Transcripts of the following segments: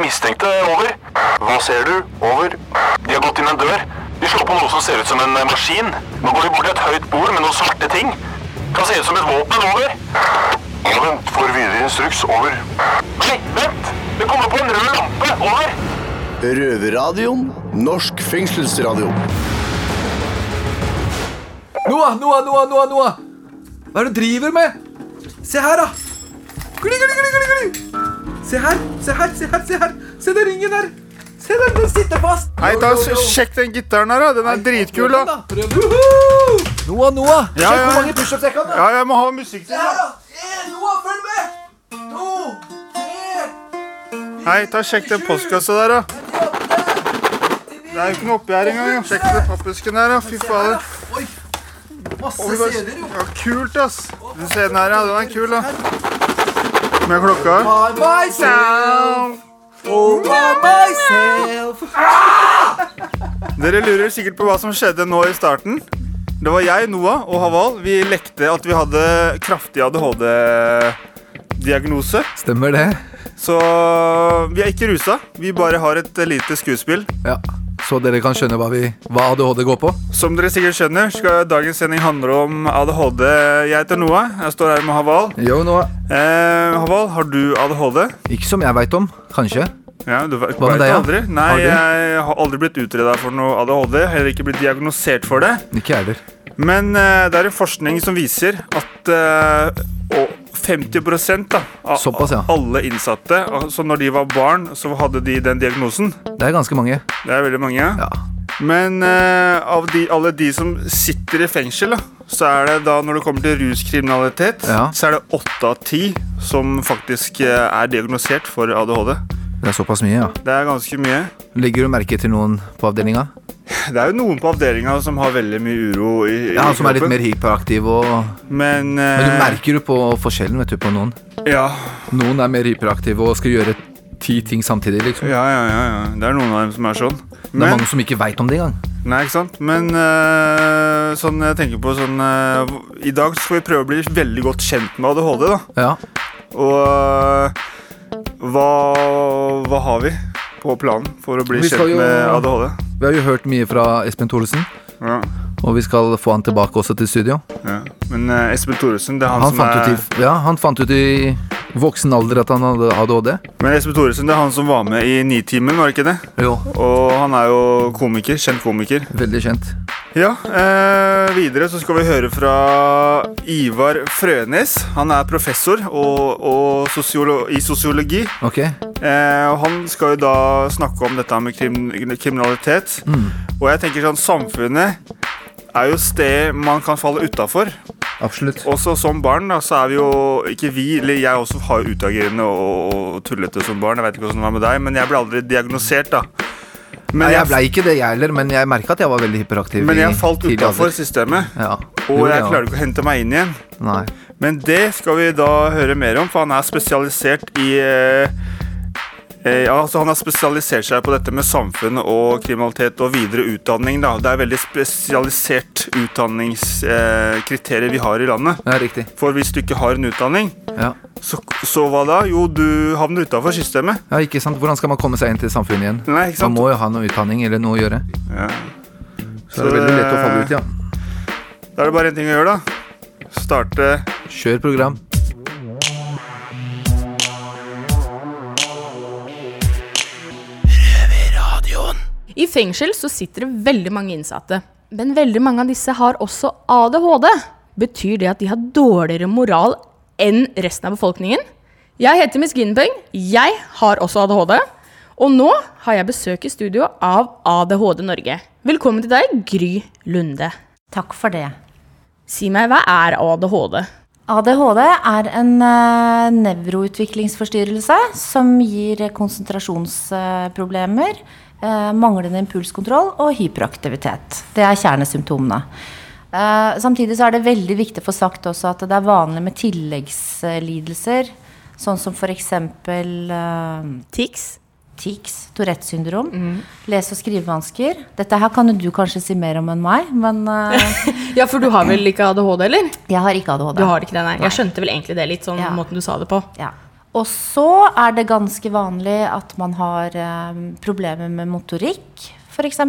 de mistenkte. Over. Hva ser du? Over. De har gått inn en dør. De slår på noe som ser ut som en eh, maskin. Nå går de bort til et høyt bord med noen svarte ting. Kan se ut som et våpen. Over. Vent. Får videre instruks. Over. Nei, vent! Det kommer på en rød lampe. Over. Røverradioen. Norsk fengselsradio. Noah, Noah, Noah, Noah, Noah! Hva er det du driver med? Se her, da! Gli, gli, gli, gli, gli. Se her, se her, se her, se her! Se den ringen der! Se den, den sitter fast! Nei, Yo, ta yo. Sjekk den gitaren her, da. Den er dritkul. Da Noah, Noah! Ja, Sjekk ja. hvor mange pushups jeg kan. da. Ja, jeg må ha musikk til. Se her, da. En, Noah, følg med! To, tre, Nei, ta sjekk den postkassa der, da. Det er jo ikke noe oppi her engang. jo. Sjekk den pappesken der, da. Fy fader. Masse CD-er, jo. Ja, kult, ass. Du ser den her, ja. Den er kul, da. Med klokka. By myself, by myself. Dere lurer sikkert på hva som skjedde nå i starten. Det var jeg, Noah og Haval. Vi lekte at vi hadde kraftig ADHD-diagnose. Stemmer det. Så vi er ikke rusa. Vi bare har et lite skuespill. Ja, Så dere kan skjønne hva, vi, hva ADHD går på? Som dere sikkert skjønner, skal dagens sending handle om ADHD. Jeg heter Noah. Jeg står her med Haval. Jo, Noah. Eh, Haval, har du ADHD? Ikke som jeg veit om. Kanskje. Ja, du vet Hva med deg, aldri? Nei, Har jeg har aldri blitt utreda for noe ADHD. Heller ikke blitt diagnosert for det. Ikke heller. Men eh, det er en forskning som viser at eh, 50 da, av Såpass, ja. alle innsatte Så Når de var barn, så hadde de den diagnosen. Det er ganske mange. Det er veldig mange. Ja. Men eh, av de, alle de som sitter i fengsel, da, så er det da når det kommer til ruskriminalitet, Ja. så er det åtte av ti som faktisk eh, er diagnosert for ADHD. Det er såpass mye, ja. Det er ganske mye. Legger du merke til noen på avdelinga? Det er jo noen på avdelinga som har veldig mye uro i, i Ja, Som er litt mer hyperaktiv og Men, uh, Men du merker jo på forskjellen vet du, på noen. Ja, Noen er mer hyperaktive og skal gjøre ti ting samtidig, liksom. ja, ja, ja, ja. Det er noen av dem som er sånn. Det er mange som ikke veit om det engang. nei, ikke sant? Men uh, sånn jeg tenker på sånn uh, I dag skal vi prøve å bli veldig godt kjent med ADHD, da. Ja. Og hva, hva har vi på planen for å bli kjent jo- med ADHD? Vi har jo hørt mye fra Espen Thoresen, Ja, og vi skal få han tilbake også til studio. ja. Men uh, Espen Thoresen, det er han, Han som fant, er ut i, ja, han fant ut i voksen alder at han hadde ADHD. Men Espen Thoresen, det er han som var med i Nitimen, var det ikke det? Jo. Og han er jo komiker, kjent komiker. Veldig kjent. Ja, eh, videre så skal vi høre fra Ivar Frønes. Han er professor og, og sosiolo i sosiologi. Ok. Eh, og han skal jo da snakke om dette med krim kriminalitet. Og jeg tenker sånn, samfunnet er jo et sted man kan falle utafor. Absolutt. Også som barn, da, så er vi jo Ikke vi, eller jeg også har utagerende og, og tullete som barn. Jeg vet ikke hvordan det var med deg, men jeg ble aldri diagnosert, da. Men Nei, jeg jeg, ble ikke det, jeg heller, men jeg merka at jeg var veldig hyperaktiv. men jeg falt utafor systemet. Ja. Og jeg klarer ikke å hente meg inn igjen. Nei. Men det skal vi da høre mer om, for han er spesialisert i eh, ja, altså Han har spesialisert seg på dette med samfunn og kriminalitet og videre utdanning. Da. Det er veldig spesialisert utdanningskriterier vi har i landet. Ja, riktig. For hvis du ikke har en utdanning, Ja. så, så hva da? Jo, du havner utafor systemet. ja, ikke sant. Hvordan skal man komme seg inn til samfunnet igjen? Nei, ikke sant? Man må jo ha noe utdanning eller noe å gjøre. Ja. Så det er veldig lett å falle ut, ja. Da er det bare én ting å gjøre, da. Starte Kjør program. I fengsel så sitter det veldig mange innsatte. Men veldig mange av disse har også ADHD. Betyr det at de har dårligere moral enn resten av befolkningen? Jeg heter Miss Ginpeng. Jeg har også ADHD. Og nå har jeg besøk i studio av ADHD Norge. Velkommen til deg, Gry Lunde. Takk for det. Si meg, hva er ADHD? ADHD er en uh, nevroutviklingsforstyrrelse som gir konsentrasjonsproblemer, uh, manglende impulskontroll og hyperaktivitet. Det er kjernesymptomene. Uh, samtidig så er det veldig viktig å få sagt også at det er vanlig med tilleggslidelser, sånn som f.eks. Uh, TIX? Tics, Tourettes syndrom, lese- og skrivevansker. Dette her kan jo du kanskje si mer om enn meg, men uh... Ja, for du har vel ikke ADHD, eller? jeg har ikke ADHD. Du har ikke det, nei. Jeg skjønte vel egentlig det litt, sånn Ja. måten du sa det på. Ja. Og så er det ganske vanlig at man har um, problemer med motorikk, f.eks.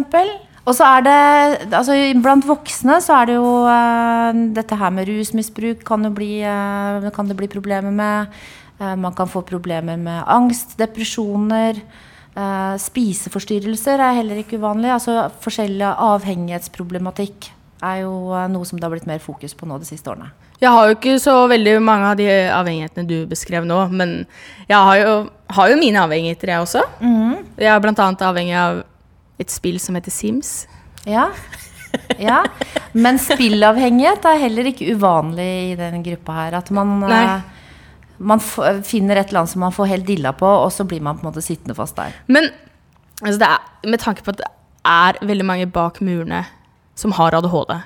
Og så er det altså Blant voksne så er det jo uh, dette her med rusmisbruk kan, bli, eh, kan det bli problemer med. Eh, man kan få problemer med angst, depresjoner. Eh, spiseforstyrrelser er heller ikke uvanlig. Altså forskjellig avhengighetsproblematikk er jo eh, noe som det har blitt mer fokus på nå de siste årene. Jeg har jo ikke så veldig mange av de avhengighetene du beskrev nå, men jeg har jo, har jo mine avhengigheter, jeg også. Jeg er annet avhengig av et spill som heter Sims. Ja. ja. Men spillavhengighet er heller ikke uvanlig i den gruppa her. At man, Nei. Eh, man f finner et eller annet som man får helt dilla på, og så blir man på en måte sittende fast der. Men altså det er, med tanke på at det er veldig mange bak murene som har ADHD,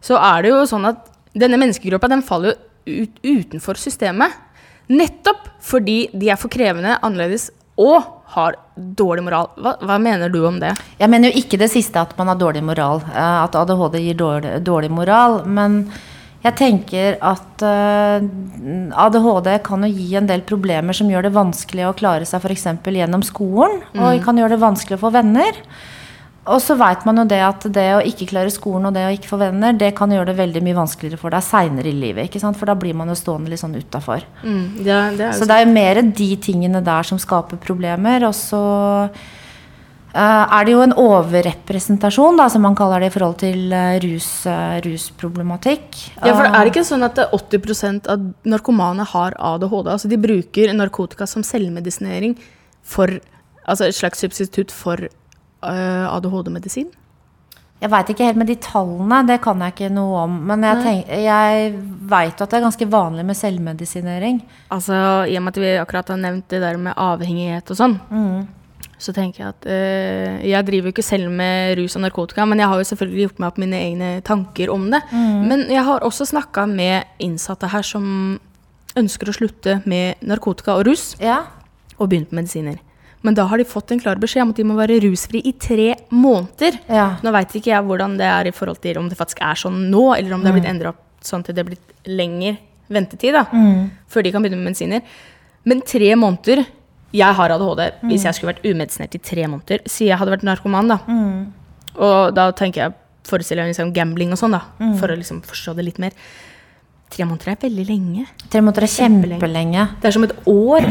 så er det jo sånn at denne menneskegruppa den faller jo ut, utenfor systemet. Nettopp fordi de er for krevende, annerledes og har dårlig moral. Hva, hva mener du om det? Jeg mener jo ikke det siste at man har dårlig moral, eh, at ADHD gir dårlig, dårlig moral. Men jeg tenker at eh, ADHD kan jo gi en del problemer som gjør det vanskelig å klare seg f.eks. gjennom skolen. Og kan gjøre det vanskelig å få venner. Og så veit man jo det at det å ikke klare skolen og det å ikke få venner, det kan gjøre det veldig mye vanskeligere for deg seinere i livet. ikke sant? For da blir man jo stående litt sånn utafor. Mm, jo Så det er jo mer de tingene der som skaper problemer. Og så er det jo en overrepresentasjon, da, som man kaller det, i forhold til eh, rus, eh, rusproblematikk. Ja, for er det ikke sånn at er 80% av narkomane har ADHD? Altså de bruker narkotika som selvmedisinering for Altså et slags substitutt for ADHD-medisin? Jeg veit ikke helt med de tallene, det kan jeg ikke noe om. Men jeg, tenk, jeg veit at det er ganske vanlig med selvmedisinering. Altså, I og med at vi akkurat har nevnt det der med avhengighet og sånn, så tenker jeg at øh, Jeg driver jo ikke selv med rus og narkotika, men jeg har jo selvfølgelig gjort meg opp mine egne tanker om det. Men jeg har også snakka med innsatte her som ønsker å slutte med narkotika og rus, Ja, og begynt med medisiner. Men da har de fått en klar beskjed om at de må være rusfri i tre måneder. Ja. Nå veit ikke jeg hvordan det er i forhold til om det faktisk er sånn nå, eller om det har blitt endra sånn til det er blitt lengre ventetid da, før de kan begynne med medisiner. Men tre måneder Jeg har ADHD hvis jeg skulle vært umedisinert i tre måneder. Si jeg hadde vært narkoman, da. Og da tenker jeg forestiller jeg liksom gambling og sånn, da. For å liksom forstå det litt mer. Tre måneder er veldig lenge. Tre måneder er kjempelenge. Det er som et år.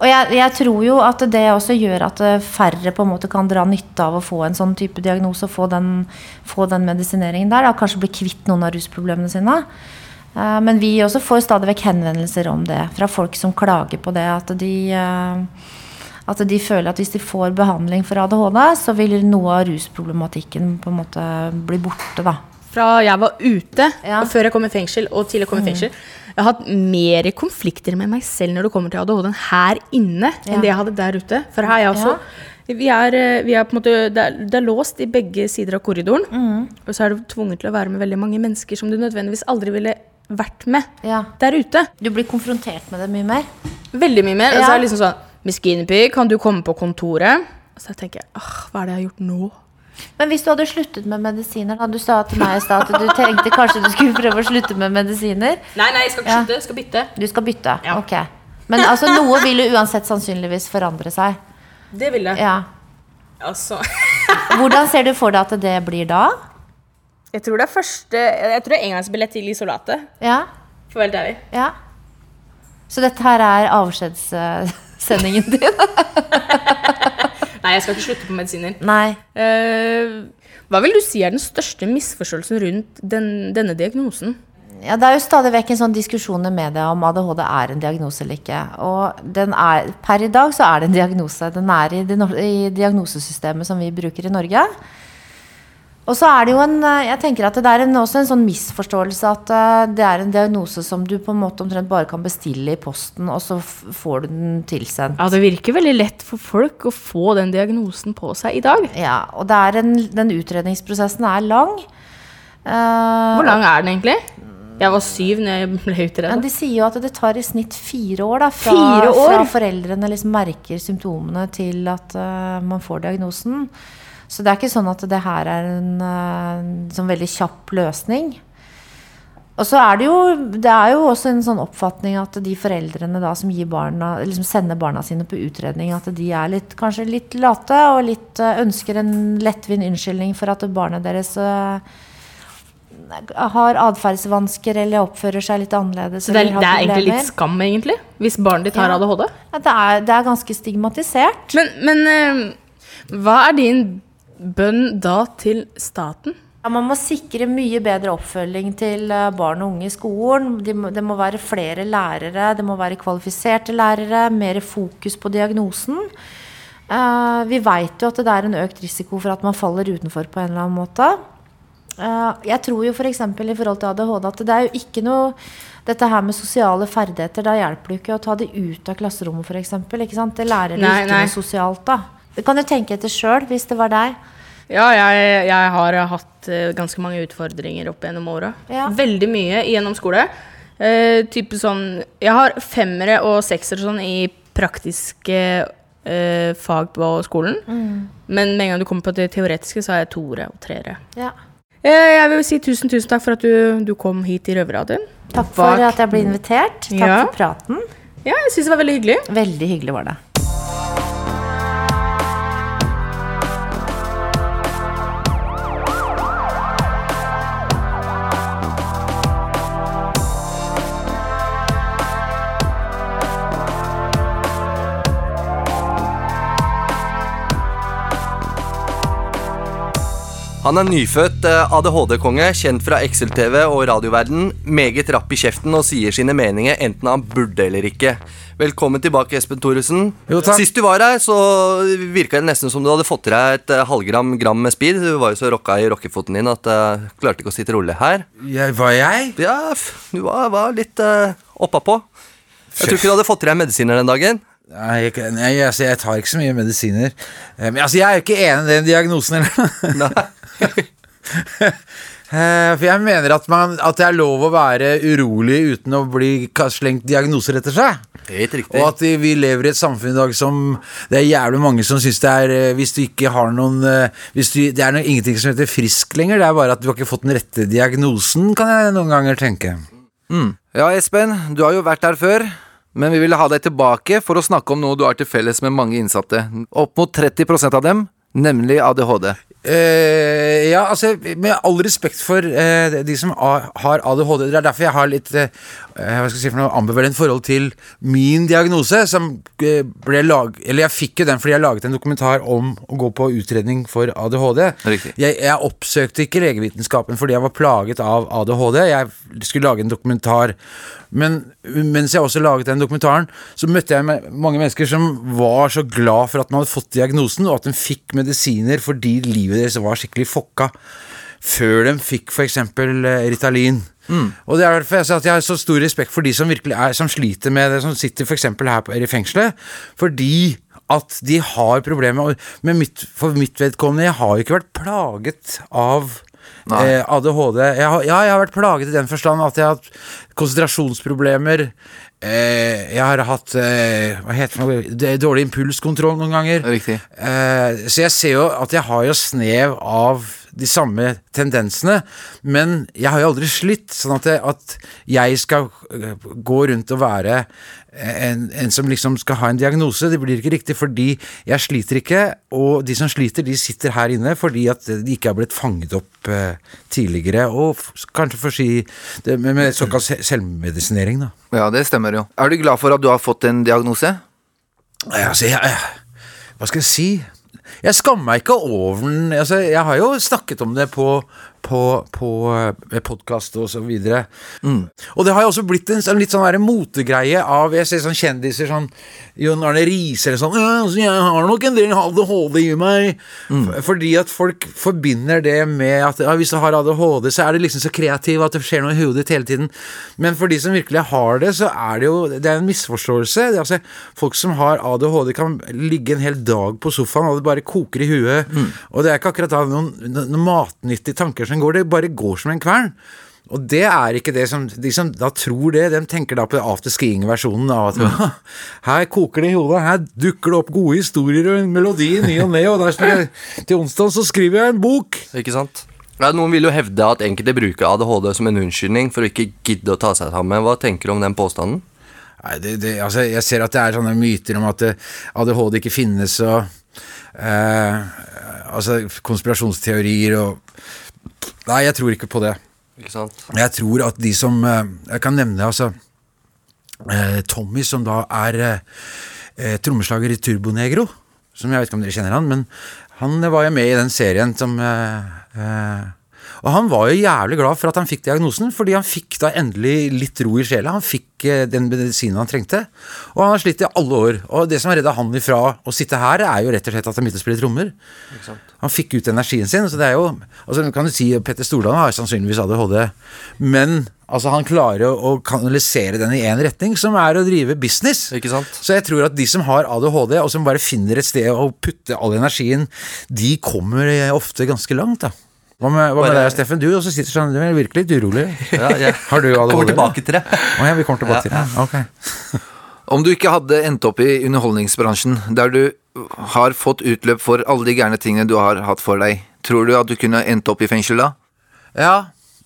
Og jeg, jeg tror jo at det også gjør at eh, færre på en måte kan dra nytte av å få en sånn type diagnose og få den, få den medisineringen der. Da. Kanskje bli kvitt noen av rusproblemene sine. Men vi også får stadig vekk henvendelser om det fra folk som klager på det. At de, eh, at de føler at hvis de får behandling for ADHD, så vil noe av rusproblematikken på en måte bli borte. da. fra jeg var ute, Ja. og før jeg kom i fengsel, og til jeg kom i fengsel. Jeg har hatt mer konflikter med meg selv når det kommer til ADHD her inne, Ja. enn det jeg hadde der ute. For her er jeg også vi er, eh, vi er måte, det, er, det er låst i begge sider av korridoren. Og så er du tvunget til å være med veldig mange mennesker som du nødvendigvis aldri ville vært med Ja. der ute. Du blir konfrontert med det mye mer. Veldig mye mer. Og så er det liksom sånn Miss Guinevere, kan du komme på kontoret? Og så tenker jeg åh, hva er det jeg har gjort nå? Men hvis du hadde sluttet med medisiner da, Du sa til meg i stad at du tenkte kanskje du skulle prøve å slutte med medisiner. Nei, nei, jeg skal ikke Ja. slutte. Jeg skal bytte. Du skal bytte? Ja. Ok. Men altså, noe vil jo uansett sannsynligvis forandre seg. Det vil det. Ja. Altså. Hvordan ser du for deg at det blir da? Jeg tror det er første Jeg tror det er engangsbillett til isolatet. Ja? For å være helt ærlig. ja. Så dette her er avskjedssendingen din? Nei, jeg skal ikke slutte på medisiner. Nei. Uh, hva vil du si er den største misforståelsen rundt den, denne diagnosen? Ja, det er jo stadig vekk en sånn diskusjon i media om ADHD er en diagnose eller ikke. Og den er, per i dag så er det en diagnose. Den er i, det, i diagnosesystemet som vi bruker i Norge. Og så er det jo en eh, Jeg tenker at det er en, også en sånn misforståelse at eh, det er en diagnose som du på en måte omtrent bare kan bestille i posten, og så får du den tilsendt. Ja, Det virker veldig lett for folk å få den diagnosen på seg i dag. Ja, og det er en, den utredningsprosessen er lang. Uh, Hvor lang er den egentlig? Jeg var syv når jeg ble Men de sier jo at det tar i snitt fire år, da, fra, Fire år? fra foreldrene liksom merker symptomene til at uh, man får diagnosen. Så det er ikke sånn at det her er en eh, sånn veldig kjapp løsning. Og så er det jo Det er jo også en sånn oppfatning at de foreldrene da som barna liksom sender barna sine på utredning, at de er litt, kanskje litt late og litt eh, ønsker en lettvint unnskyldning for at barnet deres eh, har atferdsvansker eller oppfører seg litt annerledes. Så det er, det er egentlig litt skam, egentlig, hvis barnet ditt har Ja. ADHD? Ja, det, er, det er ganske stigmatisert. Men, men uh, hva er din bønn da til staten? Ja, man må sikre mye bedre oppfølging til eh, barn og unge i skolen. Må, det må være flere lærere, det må være kvalifiserte lærere, mer fokus på diagnosen. Uh, vi vet jo at det er en økt risiko for at man faller utenfor på en eller annen måte. Uh, jeg tror jo f.eks. For i forhold til ADHD at det er jo ikke noe dette her med sosiale ferdigheter, da hjelper det jo ikke å ta de ut av klasserommet f.eks. Det lærer de ikke noe sosialt da. Du kan jo tenke etter sjøl, hvis det var deg. Ja, jeg, jeg har hatt eh, ganske mange utfordringer opp gjennom åra. Ja. Veldig mye gjennom skole. Eh, type sånn Jeg har femmere og seksere sånn i praktiske eh, fag på skolen. Men med en gang du kommer på det teoretiske, så har jeg toere og treere. Ja. Eh, jeg vil si tusen, tusen takk for at du, du kom hit i Røverradioen. Takk for Bak- at jeg ble invitert. Takk Ja. for praten. Ja, jeg syns det var veldig hyggelig. Veldig hyggelig var det. Han er nyfødt eh, ADHD-konge, kjent fra Excel-TV og radioverden. Meget rapp i kjeften og sier sine meninger enten han burde eller ikke. Velkommen tilbake, Espen Thoresen. Jo, takk. Sist du var her, så virka det nesten som du hadde fått i deg et eh, halvgram gram med speed. Du var jo så rocka i rockefoten din at uh, klarte ikke å sitte rolig her. Jeg, var jeg? Ja, du var, var litt uh, oppa på. Jeg tror ikke du hadde fått i deg medisiner den dagen. Nei, jeg, jeg, altså, jeg tar ikke så mye medisiner. Men altså, jeg er jo ikke enig i den diagnosen eller Nei. Eh, For jeg mener at, man, at det er lov å være urolig uten å bli slengt diagnoser etter seg. Helt riktig. Og at vi- lever i et samfunn i dag som Det er jævlig mange som syns det er eh, Hvis du ikke har noen eh, hvis du, Det er noe, ingenting som heter frisk lenger. Det er bare at du har ikke fått den rette diagnosen, kan jeg noen ganger tenke. Ja, Espen, du har jo vært her før, men vi ville ha deg tilbake for å snakke om noe du har til felles med mange innsatte. Opp mot 30% av dem, nemlig ADHD. Eh, ja, altså Med all respekt for uh, de som har ADHD Det er derfor jeg har litt uh, hva skal jeg si for noe ambivalent forhold til min diagnose. Som ble lag... Eller jeg fikk jo den fordi jeg laget en dokumentar om å gå på utredning for ADHD. Jeg, jeg oppsøkte ikke legevitenskapen fordi jeg var plaget av ADHD. Jeg skulle lage en dokumentar. Men mens jeg også laget den dokumentaren, så møtte jeg mange mennesker som var så glad for at man hadde fått diagnosen, og at de fikk medisiner fordi livet deres var skikkelig fokka. Før de fikk f.eks. Ritalin. Og det er derfor jeg at jeg har så stor respekt for de som virkelig er Som sliter med det, som sitter f.eks. her på, i fengselet. Fordi at de har problemer med mitt, For mitt vedkommende, jeg har jo ikke vært plaget av eh, ADHD. Jeg har, ja, jeg har vært plaget i den forstand at jeg har hatt konsentrasjonsproblemer. Eh, jeg har hatt eh, Hva heter det Dårlig impulskontroll noen ganger. Riktig. Eh, så jeg ser jo at jeg har jo snev av de samme tendensene, men jeg har jo aldri slitt. Sånn at, jeg, at jeg skal øh, gå rundt og være en, en som liksom skal ha en diagnose, det blir ikke riktig fordi jeg sliter ikke, og de som sliter, de sitter her inne fordi at de ikke har blitt fanget opp eh, tidligere, og kanskje for å si det med, med såkalt selvmedisinering, da. Ja, det stemmer jo. Er du glad for at du har fått en diagnose? Ja, Altså, jeg, jeg, hva skal jeg si? Jeg skammer meg ikke over den. Altså, jeg har jo snakket om det på, på, på podkast og så videre. Og det har jo også blitt en en litt sånn der motegreie av Jeg ser sånn kjendiser sånn Jon Arne Riise eller sånn «Ja, altså, 'Jeg har nok en del ADHD i meg'. Mm. Fordi at folk forbinder det med at ja, hvis du har ADHD, så er du liksom så kreativ at det skjer noe i hodet ditt hele tiden. Men for de som virkelig har det, så er det jo Det er en misforståelse. Det er altså, folk som har ADHD, kan ligge en hel dag på sofaen, og det bare koker i huet. Og det er ikke akkurat da noen, noen matnyttige tanker som går, det bare går som en kvern. Og det er ikke det som De som da tror det, de tenker da på afterskiing-versjonen av at her koker det i hodet, her dukker det opp gode historier og en melodi i ny og ne, og der til onsdag så skriver jeg en bok. Ikke sant? Ja, noen vil jo hevde at enkelte bruker ADHD som en unnskyldning for å ikke gidde å ta seg sammen. Hva tenker du om den påstanden? Nei, det, det, altså, jeg ser at det er sånne myter om at eh, ADHD ikke finnes, og eh, altså, konspirasjonsteorier og Nei, jeg tror ikke på det. Ikke sant? Jeg tror at de som eh, Jeg kan nevne altså eh, Tommy, som da er eh, trommeslager i Turbonegro. Som jeg vet ikke om dere kjenner han, men han var jo med i den serien som eh, Og han var jo jævlig glad for at han fikk diagnosen, fordi han fikk da endelig litt ro i sjela. Han fikk eh, den medisinen han trengte. Og han har slitt i alle år. Og det som har redda han ifra å sitte her, er jo rett og slett at han begynte å spille trommer. Han fikk ut energien sin. Så det er jo altså kan du si Petter Stordalen har sannsynligvis ADHD, men altså han klarer å, kanalisere den i én retning, som er å drive business. Ikke sant? Så jeg tror at de som har ADHD, og som bare finner et sted å putte all energien, de kommer eh, ofte ganske langt, da. Hva med, hva med deg, Steffen? Du også sitter sånn, du er virkelig litt urolig. Ja, jeg Har du ADHD? kommer tilbake til det. Å ja, vi kommer tilbake til det. Ok. Om du ikke hadde endt opp i underholdningsbransjen, der du har fått utløp for alle de gærne tingene du har hatt for deg, tror du at du kunne endt opp i fengsel da? Ja,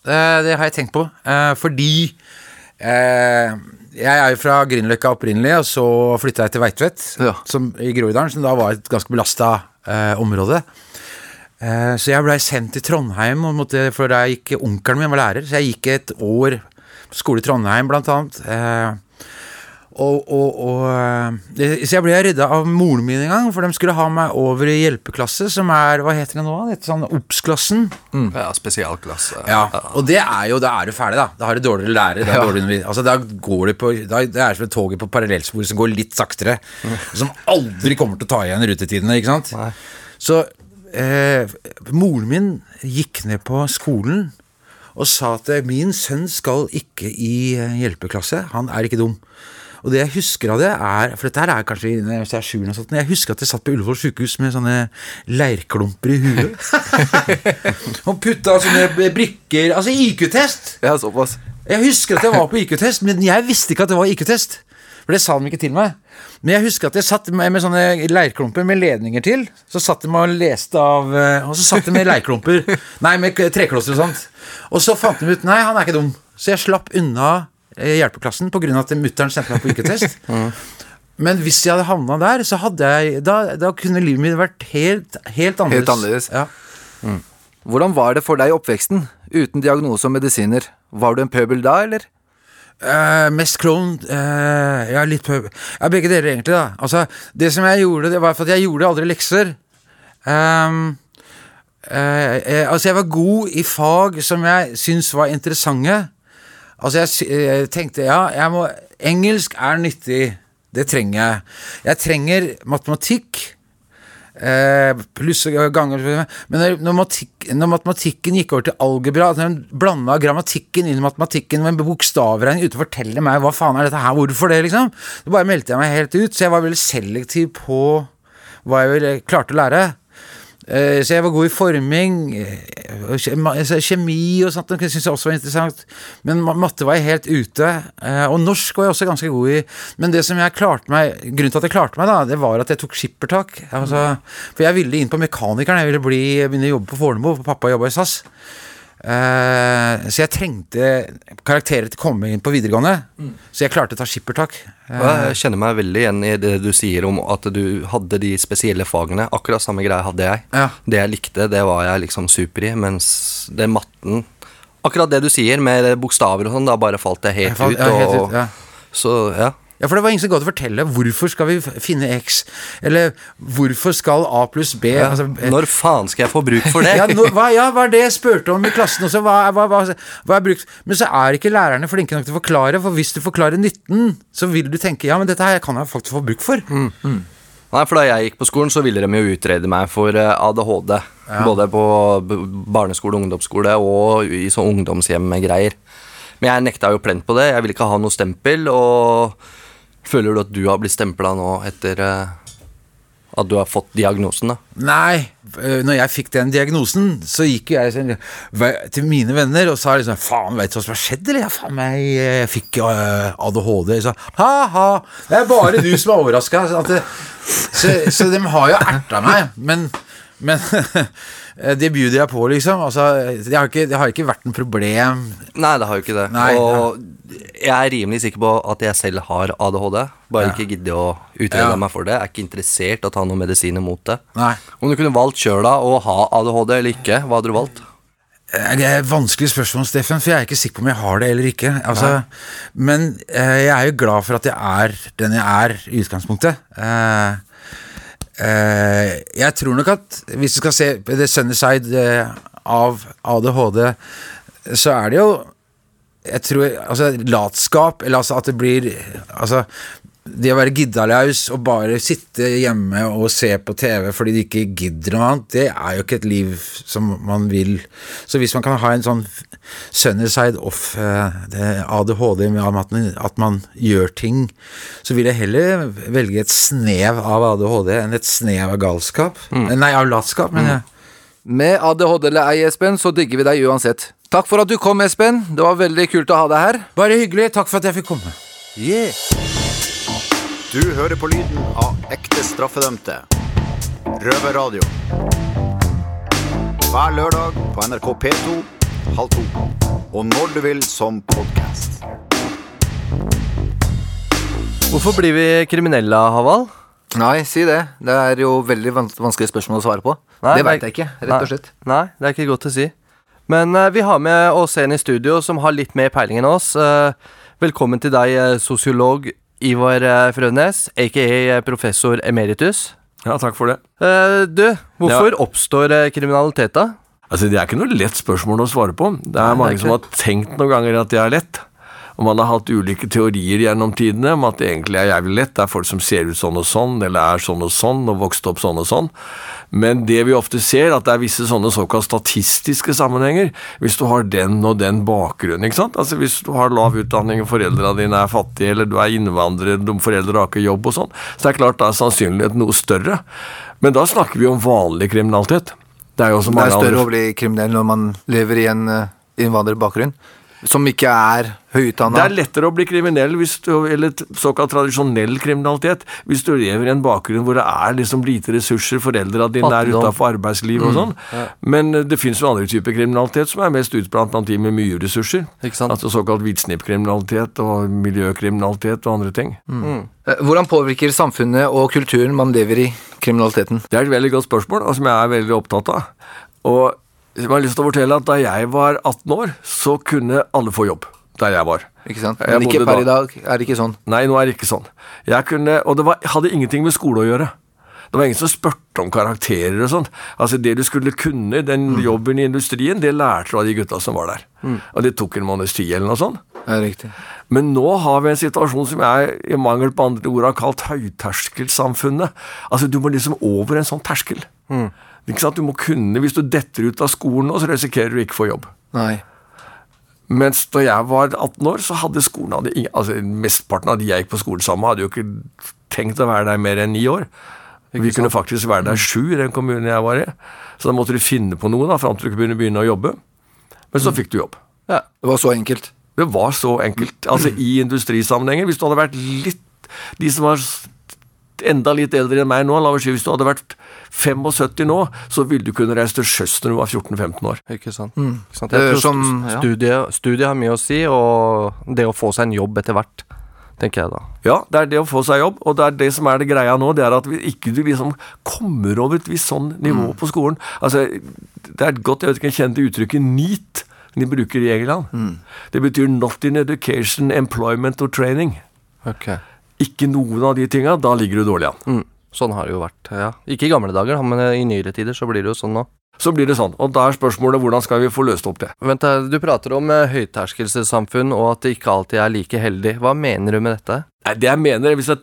eh, det har jeg tenkt på. eh, Fordi eh, jeg er jo fra Grünerløkka opprinnelig, og så flytta jeg til Veitvet Ja. som, i Groruddalen, som da var et ganske belasta område. Eh, så jeg blei sendt til Trondheim, og måtte, for der gikk onkelen min var lærer. Så jeg gikk et år på skole i Trondheim, blant annet. Eh, og, og, og eh, Så jeg ble redda av moren min en gang, for de skulle ha meg over i hjelpeklasse, som er Hva heter det nå? Det heter sånn Obs-klassen. Ja, spesialklasse. Ja, og det er jo, da er du ferdig, da. Da har du dårligere lærere. Da, er dårligere altså, da går du på da, Det er som toget på parallellspor som går litt saktere. Som aldri kommer til å ta igjen rutetidene, ikke sant. Så eh, moren min gikk ned på skolen og sa at eh, min sønn skal ikke i eh, hjelpeklasse. Han er ikke dum. Og det jeg husker av det, er For dette her er kanskje hvis jeg er sjuende og sånt, jeg husker at jeg satt på Ullevål sykehus med sånne leirklumper i huet. og putta sånne brikker Altså IQ-test! Ja, såpass. Jeg husker at jeg var på IQ-test, men jeg visste ikke at det var IQ-test. For det sa de ikke til meg. Men jeg husker at jeg satt med, med sånne leirklumper med ledninger til. Så satt de og leste av eh, Og så satt de med leirklumper Nei, med treklosser og sånt. Og så fant de ut Nei, han er ikke dum. Så jeg slapp unna eh, hjelpeklassen pga. at mutter'n sendte meg på IQ-test. Men hvis jeg hadde havna der, så hadde jeg Da, da kunne livet mitt vært helt, helt annerledes. Helt annerledes. Ja. Hvordan var det for deg i oppveksten, uten diagnose og medisiner? Var du en pøbel da, eller? Eh, mest klovn uh, Ja, litt pub. Ja, begge dere, egentlig, da. Altså, det som jeg gjorde, det var for at jeg gjorde aldri lekser. Um, uh, altså, jeg var god i fag som jeg syntes var interessante. Altså, jeg, jeg tenkte ja, jeg må Engelsk er nyttig. Det trenger jeg. Jeg trenger matematikk. Eh, pluss ganger Men når, når, matik, når matematikken gikk over til algebra, at de blanda grammatikken inn i matematikken med bokstavregning uten å fortelle meg hva faen er dette her, hvorfor det, liksom, så bare meldte jeg meg helt ut. Så jeg var veldig selektiv på hva jeg ville klarte å lære. Eh, Så jeg var god i forming, eh, altså kjemi og sånt, det syntes jeg også var interessant. Men matte var jeg helt ute. eh, Og norsk var jeg også ganske god i. Men det som jeg klarte meg grunnen til at jeg klarte meg, da, det var at jeg tok skippertak. Altså, for jeg ville inn på Mekanikeren, jeg ville bli, begynne å jobbe på Fornebu, for pappa jobba i SAS. Eh, så jeg trengte karakterer til å komme inn på videregående. Så jeg klarte å ta skippertak. Uh, Jeg kjenner meg veldig igjen i det du sier om at du hadde de spesielle fagene. Akkurat samme greie hadde jeg. Ja. Det jeg likte, det var jeg liksom super i, mens det matten Akkurat det du sier med bokstaver og sånn, da bare falt det helt Jeg falt- ut. ja, helt ut, ja. Så ja. Ja, for det var ingen som gadd å fortelle hvorfor skal vi finne X, eller hvorfor skal A pluss B altså, eh, Når faen skal jeg få bruk for det? ja, no, hva, ja, hva er det jeg spurte om i klassen også? Hva, hva, hva, er brukt? Men så er ikke lærerne flinke nok til å forklare, for hvis du forklarer nytten, så vil du tenke ja, men dette her kan jeg faktisk få bruk for. Nei, for Da jeg gikk på skolen, så ville de jo utrede meg for ADHD. ADHD. Både på barneskole, ungdomsskole og i sånn ungdomshjem med greier. Men jeg nekta jo plent på det. Jeg ville ikke ha noe stempel. Og føler du at du har blitt stempla nå etter eh, at du har fått diagnosen? da? Nei, øh, når jeg fikk den diagnosen, så gikk jeg sånn, til mine venner og sa liksom Faen, veit du hva som har skjedd, eller? Ja, faen meg, jeg fikk øh, ADHD. Så ha-ha, det er bare du som er overraska. Så, så de har jo erta meg, men Men det bjuder jeg på, liksom. Altså, det, har ikke, det har ikke vært noe problem. Nei, det har jo ikke det. Nei, og jeg er rimelig sikker på at jeg selv har ADHD. Bare Ja. ikke gidder å utrede Ja. meg for det. Jeg er ikke interessert i å ta noen medisiner mot det. Nei. Om du kunne valgt sjøl da å ha ADHD eller ikke, hva hadde du valgt? Eh, Det er et vanskelig spørsmål, Steffen, for jeg er ikke sikker på om jeg har det eller ikke. Altså, men eh, jeg er jo glad for at jeg er den jeg er i utgangspunktet. Eh, eh, jeg tror nok at hvis du skal se the sunny side eh, av ADHD, så er det jo jeg tror, altså Latskap, eller altså at det blir Altså det å være giddalaus og bare sitte hjemme og se på TV fordi de ikke gidder noe annet, det er jo ikke et liv som man vil. Så hvis man kan ha en sånn sunny side off eh, ADHD med at man, at man gjør ting, så vil jeg heller velge et snev av ADHD enn et snev av galskap. Nei, av latskap, mener jeg. Med ADHD eller ei, Espen, så digger vi deg uansett. Takk for at du kom, Espen. Det var veldig kult å ha deg her. Bare hyggelig. Takk for at jeg fikk komme. Du hører på lyden av ekte straffedømte. Røverradio. Hver lørdag på NRK P2 halv to. Og når du vil som podkast. Hvorfor blir vi kriminelle, Haval? Nei, si det. Det er jo veldig vans vanskelig spørsmål å svare på. Nei, det veit jeg ikke, rett og slett. Nei, det er ikke godt å si. Men uh, vi har med oss en i studio som har litt mer peiling enn oss. Uh, velkommen til deg, eh, sosiolog Ivar eh, Frønes, aka professor emeritus. Ja, takk for det. Eh, du, hvorfor oppstår eh, kriminalitet, da? Altså, Det er ikke noe lett spørsmål å svare på. Det er Nei, mange det er som har tenkt noen ganger at det er lett. Og man har hatt ulike teorier gjennom tidene om at det egentlig er jævlig lett. Det er folk som ser ut sånn og sånn, eller er sånn og sånn, og vokste opp sånn og sånn. Men det vi ofte ser, at det er visse sånne såkalt statistiske sammenhenger. Hvis du har den og den bakgrunnen, ikke sant. Altså Hvis du har lav utdanning, og foreldrene dine er fattige, eller du er innvandrer, de foreldre har ikke jobb og sånn, så det er klart da er sannsynligheten noe større. Men da snakker vi om vanlig kriminalitet. Det er jo også Det er større andre å bli kriminell når man lever i en uh, innvandrerbakgrunn. Som ikke er høyutdanna. Det er lettere å bli kriminell, hvis du, eller såkalt tradisjonell kriminalitet, hvis du lever i en bakgrunn hvor det er liksom lite ressurser, foreldra dine er utafor arbeidslivet og sånn. Men eh, det fins jo andre typer kriminalitet som er mest utblant blant de med mye ressurser. Ikke sant? Altså såkalt hvitsnippkriminalitet og miljøkriminalitet og andre ting. Mm. Hvordan påvirker samfunnet og kulturen man lever i, kriminaliteten? Det er et veldig godt spørsmål, og som jeg er veldig opptatt av. Og jeg har lyst til å fortelle at Da jeg var 18 år, så kunne alle få jobb. Der jeg var. Ikke sant? Jeg Men ikke per i dag. Er det ikke sånn? Nei, nå er det ikke sånn. Jeg kunne, og det var, hadde ingenting med skole å gjøre. Det var ingen som spurte om karakterer og sånt. Altså Det du skulle kunne, den jobben i industrien, det lærte du av de gutta som var der. Og det tok en måneds tid eller noe sånt. Ja, riktig. Men nå har vi en situasjon som jeg i mangel på andre ord har kalt høyterskelsamfunnet. Altså Du må liksom over en sånn terskel. Sant? Du må kunne, Hvis du detter ut av skolen nå, så risikerer du ikke å få jobb. Nei. Mens da jeg var 18 år, så hadde skolen hadde altså Mesteparten av de jeg gikk på skolen sammen med, hadde jo ikke tenkt å være der mer enn ni år. Vi kunne faktisk være der sju i den kommunen jeg var i. Så da måtte du finne på noe da, fram til du kunne begynne å jobbe. Men så fikk du jobb. Det var så enkelt. Det var så enkelt. Altså I industrisammenhenger. Hvis du hadde vært litt De som var enda litt eldre enn meg nå, la oss si hvis du hadde vært 75 nå, så ville du kunne reise til sjøs når du var 14-15 år. Ikke sant? Mm. Ikke sant? Det er Jeg tror som- st- ja. studie, studie har mye å si, og det å få seg en jobb etter hvert, tenker jeg da. Ja, det er det å få seg jobb, og det er det som er det greia nå. Det er at vi ikke du liksom kommer over et visst sånn nivå på skolen. Altså, Det er et godt, jeg vet ikke, jeg kjente uttrykket NEAT, de bruker i England. Det betyr Not in Education, Employment or Training. Ok. Ikke noen av de tinga, da ligger du dårlig an. Mm. Sånn har det jo vært, ja. Ikke i gamle dager, men i nyere tider så blir det jo sånn nå. Så blir det sånn, og da er spørsmålet hvordan skal vi få løst opp det? Vent, da, du prater om eh, og at det ikke alltid er like heldig. Hva mener du med dette? Nei, det jeg mener, hvis jeg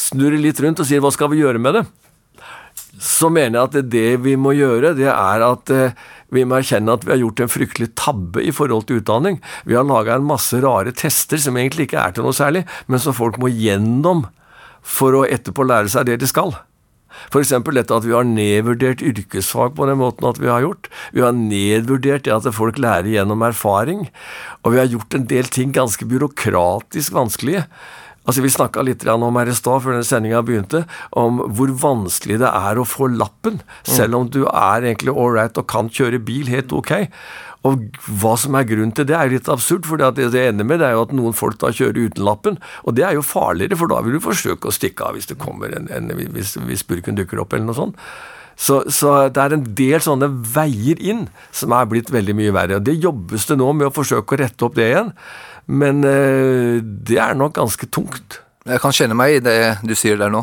snurrer litt rundt og sier hva skal vi gjøre med det, så mener jeg at det, det vi må gjøre, det er at eh, vi må erkjenne at vi har gjort en fryktelig tabbe i forhold til utdanning. Vi har laga en masse rare tester som egentlig ikke er til noe særlig, men som folk må gjennom for å etterpå lære seg det de skal. F.eks. dette at vi har nedvurdert yrkesfag på den måten at vi har gjort. Vi har nedvurdert det at folk lærer gjennom erfaring. Og vi har gjort en del ting ganske byråkratisk vanskelige. Altså Vi snakka litt om her i stad, før sendinga begynte, om hvor vanskelig det er å få lappen, selv om du er egentlig ålreit og kan kjøre bil helt ok. Og hva som er grunnen til det, er litt absurd, for det det ender med, det er jo at noen folk da kjører uten lappen, og det er jo farligere, for da vil du forsøke å stikke av hvis det kommer en, en hvis, hvis burken dukker opp, eller noe sånt. Så, så det er en del sånne veier inn som er blitt veldig mye verre. og Det jobbes det nå med å forsøke å rette opp det igjen, men eh, det er nok ganske tungt. Jeg kan kjenne meg i det du sier der nå.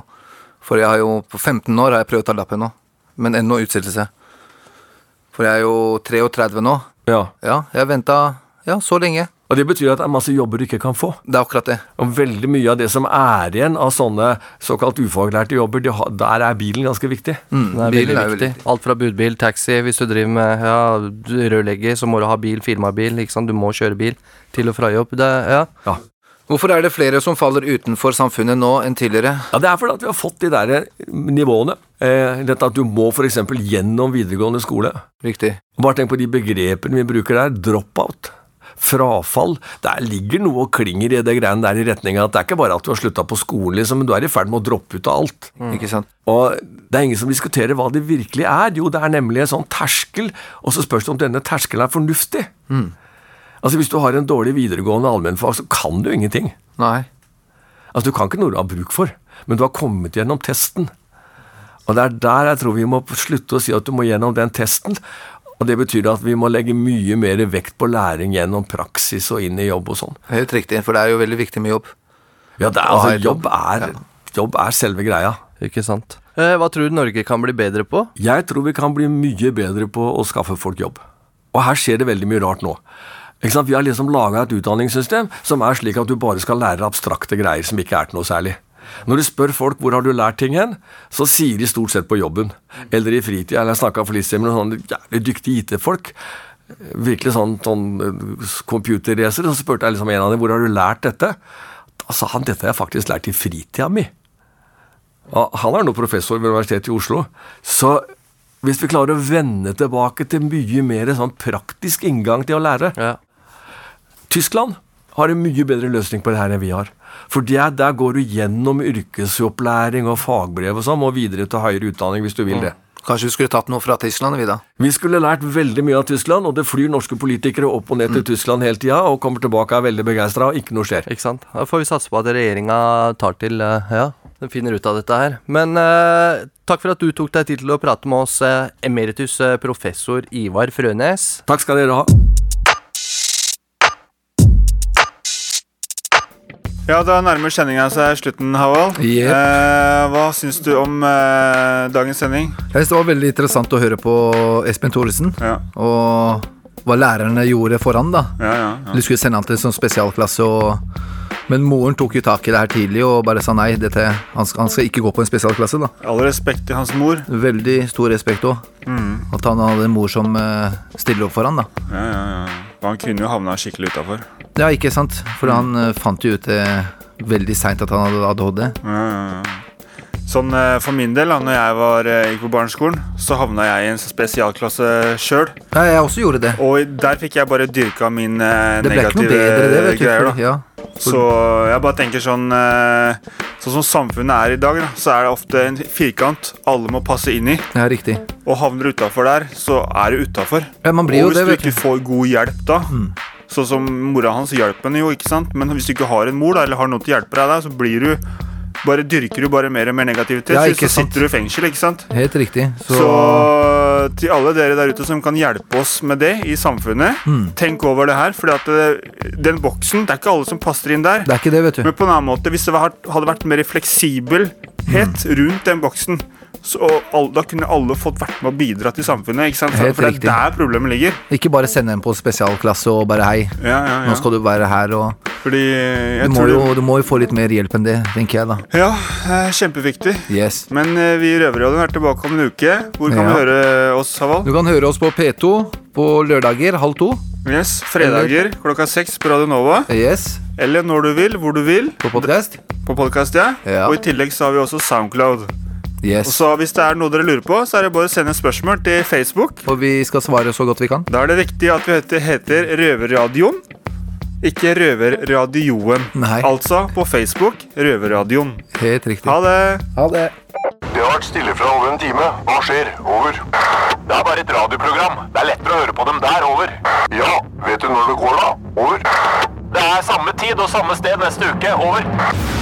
For jeg har jo på 15 år har jeg prøvd å ta lappen nå, men ennå utsettelse. For jeg er jo 33 nå. Ja. Ja, jeg venta ja, så lenge. Og det betyr at det er masse jobber du ikke kan få. Det er akkurat det. Og veldig mye av det som er igjen av sånne såkalt ufaglærte jobber, de har, der er bilen ganske viktig. Mm, er bilen er viktig. Alt fra budbil, taxi, hvis du driver med ja, rørlegger, så må du ha bil, firmabil, ikke sant. Du må kjøre bil til og fra jobb. Det, ja. Hvorfor er det flere som faller utenfor samfunnet nå enn tidligere? Ja, Det er fordi at vi har fått de der nivåene. Eh, dette at du må f.eks. gjennom videregående skole. Riktig. Bare tenk på de begrepene vi bruker der. Drop-out. Frafall. Der ligger noe og klinger i det greiene der i retning av at det er ikke bare at du har slutta på skolen, liksom, men du er i ferd med å droppe ut av alt. Ikke sant? Og det er ingen som diskuterer hva det virkelig er. Jo, det er nemlig en sånn terskel, og så spørs det om denne terskelen er fornuftig. Altså, Hvis du har en dårlig videregående allmennfag, så kan du ingenting. Nei. Altså, Du kan ikke noe du har bruk for, men du har kommet gjennom testen. Og Det er der jeg tror vi må slutte å si at du må gjennom den testen. Og Det betyr at vi må legge mye mer vekt på læring gjennom praksis og inn i jobb og sånn. Helt riktig, for det er jo veldig viktig med jobb. Ja, det er, altså, jobb er, jobb er selve greia. Ikke sant. Eh, hva tror du Norge kan bli bedre på? Jeg tror vi kan bli mye bedre på å skaffe folk jobb. Og her skjer det veldig mye rart nå. Ikke sant? Vi har liksom laga et utdanningssystem som er slik at du bare skal lære abstrakte greier som ikke er til noe særlig. Når du spør folk hvor har du lært ting hen, så sier de stort sett på jobben. Eller i fritida. Eller jeg snakka for litt siden med noen sånne jævlig dyktige IT-folk. Virkelig sånn, sånn eh, computerracer. Så spurte jeg liksom en av dem hvor har du lært dette. Da sa han dette har jeg faktisk lært i fritida mi. Han er nå professor ved Universitetet i Oslo. Så hvis vi klarer å vende tilbake til mye mer sånn praktisk inngang til å lære Ja. Tyskland har en mye bedre løsning på det her enn vi har. For der, der går du gjennom yrkesopplæring og fagbrev og sånn, og videre til høyere utdanning hvis du vil det. Kanskje vi skulle tatt noe fra Tyskland, vi da? Vi skulle lært veldig mye av Tyskland, og det flyr norske politikere opp og ned til Tyskland hele tida og kommer tilbake og er veldig begeistra, og ikke noe skjer. Ikke sant? Da får vi satse på at regjeringa tar til eh, Ja, den finner ut av dette her. Men eh, takk for at du tok deg tid til å prate med oss, eh, emeritus eh, professor Ivar Frønes. Takk skal dere ha. Ja, da nærmer sendinga seg slutten, Havald. Yep. Eh, hva syns du om eh, dagens sending? Jeg synes det var veldig interessant å høre på Espen Thoresen, Ja, og hva lærerne gjorde foran, da. ja, ja. De skulle sende han til en sånn spesialklasse, og... men moren tok jo tak i det her tidlig og bare sa nei, dette, han, skal, han skal ikke gå på en spesialklasse. da. All respekt til hans mor. Veldig stor respekt òg. At han hadde en mor som uh, stiller opp for han da. Ja, ja, ja. Han kunne jo havna skikkelig utafor. Ja, ikke sant? For han uh, fant jo ut det veldig seint at han hadde ADHD. Ja. Sånn eh, For min del, da når jeg var, eh, gikk på barneskolen, så havna jeg i en spesialklasse sjøl. Ja, jeg også gjorde det. Og der fikk jeg bare dyrka min eh, negative bedre, det, du. greier. For, da ja. Så jeg bare tenker sånn eh, Sånn som samfunnet er i dag, da, så er det ofte en firkant alle må passe inn i. ja, riktig. Og havner du utafor der, så er du utafor. Ja, Og hvis det, du ikke får god hjelp da Sånn som mora hans hjalp henne jo, ikke sant? Men hvis du ikke har en mor da, eller har noen til å hjelpe deg, da, så blir du bare dyrker du bare mer og mer negativitet. Ja, så sitter du i fengsel, ikke sant? Helt riktig. Så, Så, til alle dere der ute som kan hjelpe oss med det i samfunnet, Mm. tenk over det her. fordi at det, den boksen, det er ikke alle som passer inn der. det er ikke det, vet du. Men på en annen måte, hvis det hadde vært mer fleksibelhet rundt den boksen, så all, da kunne alle fått vært med og bidra til samfunnet. ikke sant? Helt For det riktig. er der problemet ligger. Ikke bare sende en på spesialklasse og bare hei, Ja, ja, ja. nå skal du være her og Fordi du må, tror jo, du må jo få litt mer hjelp enn det, tenker jeg da. Ja, kjempeviktig. Yes. Men eh, vi i Røverradioen er tilbake om en uke. Hvor kan Ja. vi høre oss, Havald? Du kan høre oss på P2 på lørdager halv to. Yes, Fredager klokka seks på Radio Nova. Yes. Eller når du vil, hvor du vil. På podcast. På podkast, ja. Ja. Og i tillegg så har vi også Soundcloud. Og så hvis det er noe dere lurer på, så er det bare å sende spørsmål til Facebook. Og vi skal svare så godt vi kan. Da er det riktig at vi heter, heter Røverradioen. ikke Røverradioen. Nei. Altså på Facebook Røverradioen. Helt riktig. Ha det. Ha det. Det har vært stille fra over en time. Hva skjer? Over. Det er bare et radioprogram. Det er lettere å høre på dem der. Over. Ja, vet du når det går, da? Over. Det er samme tid og samme sted neste uke. Over.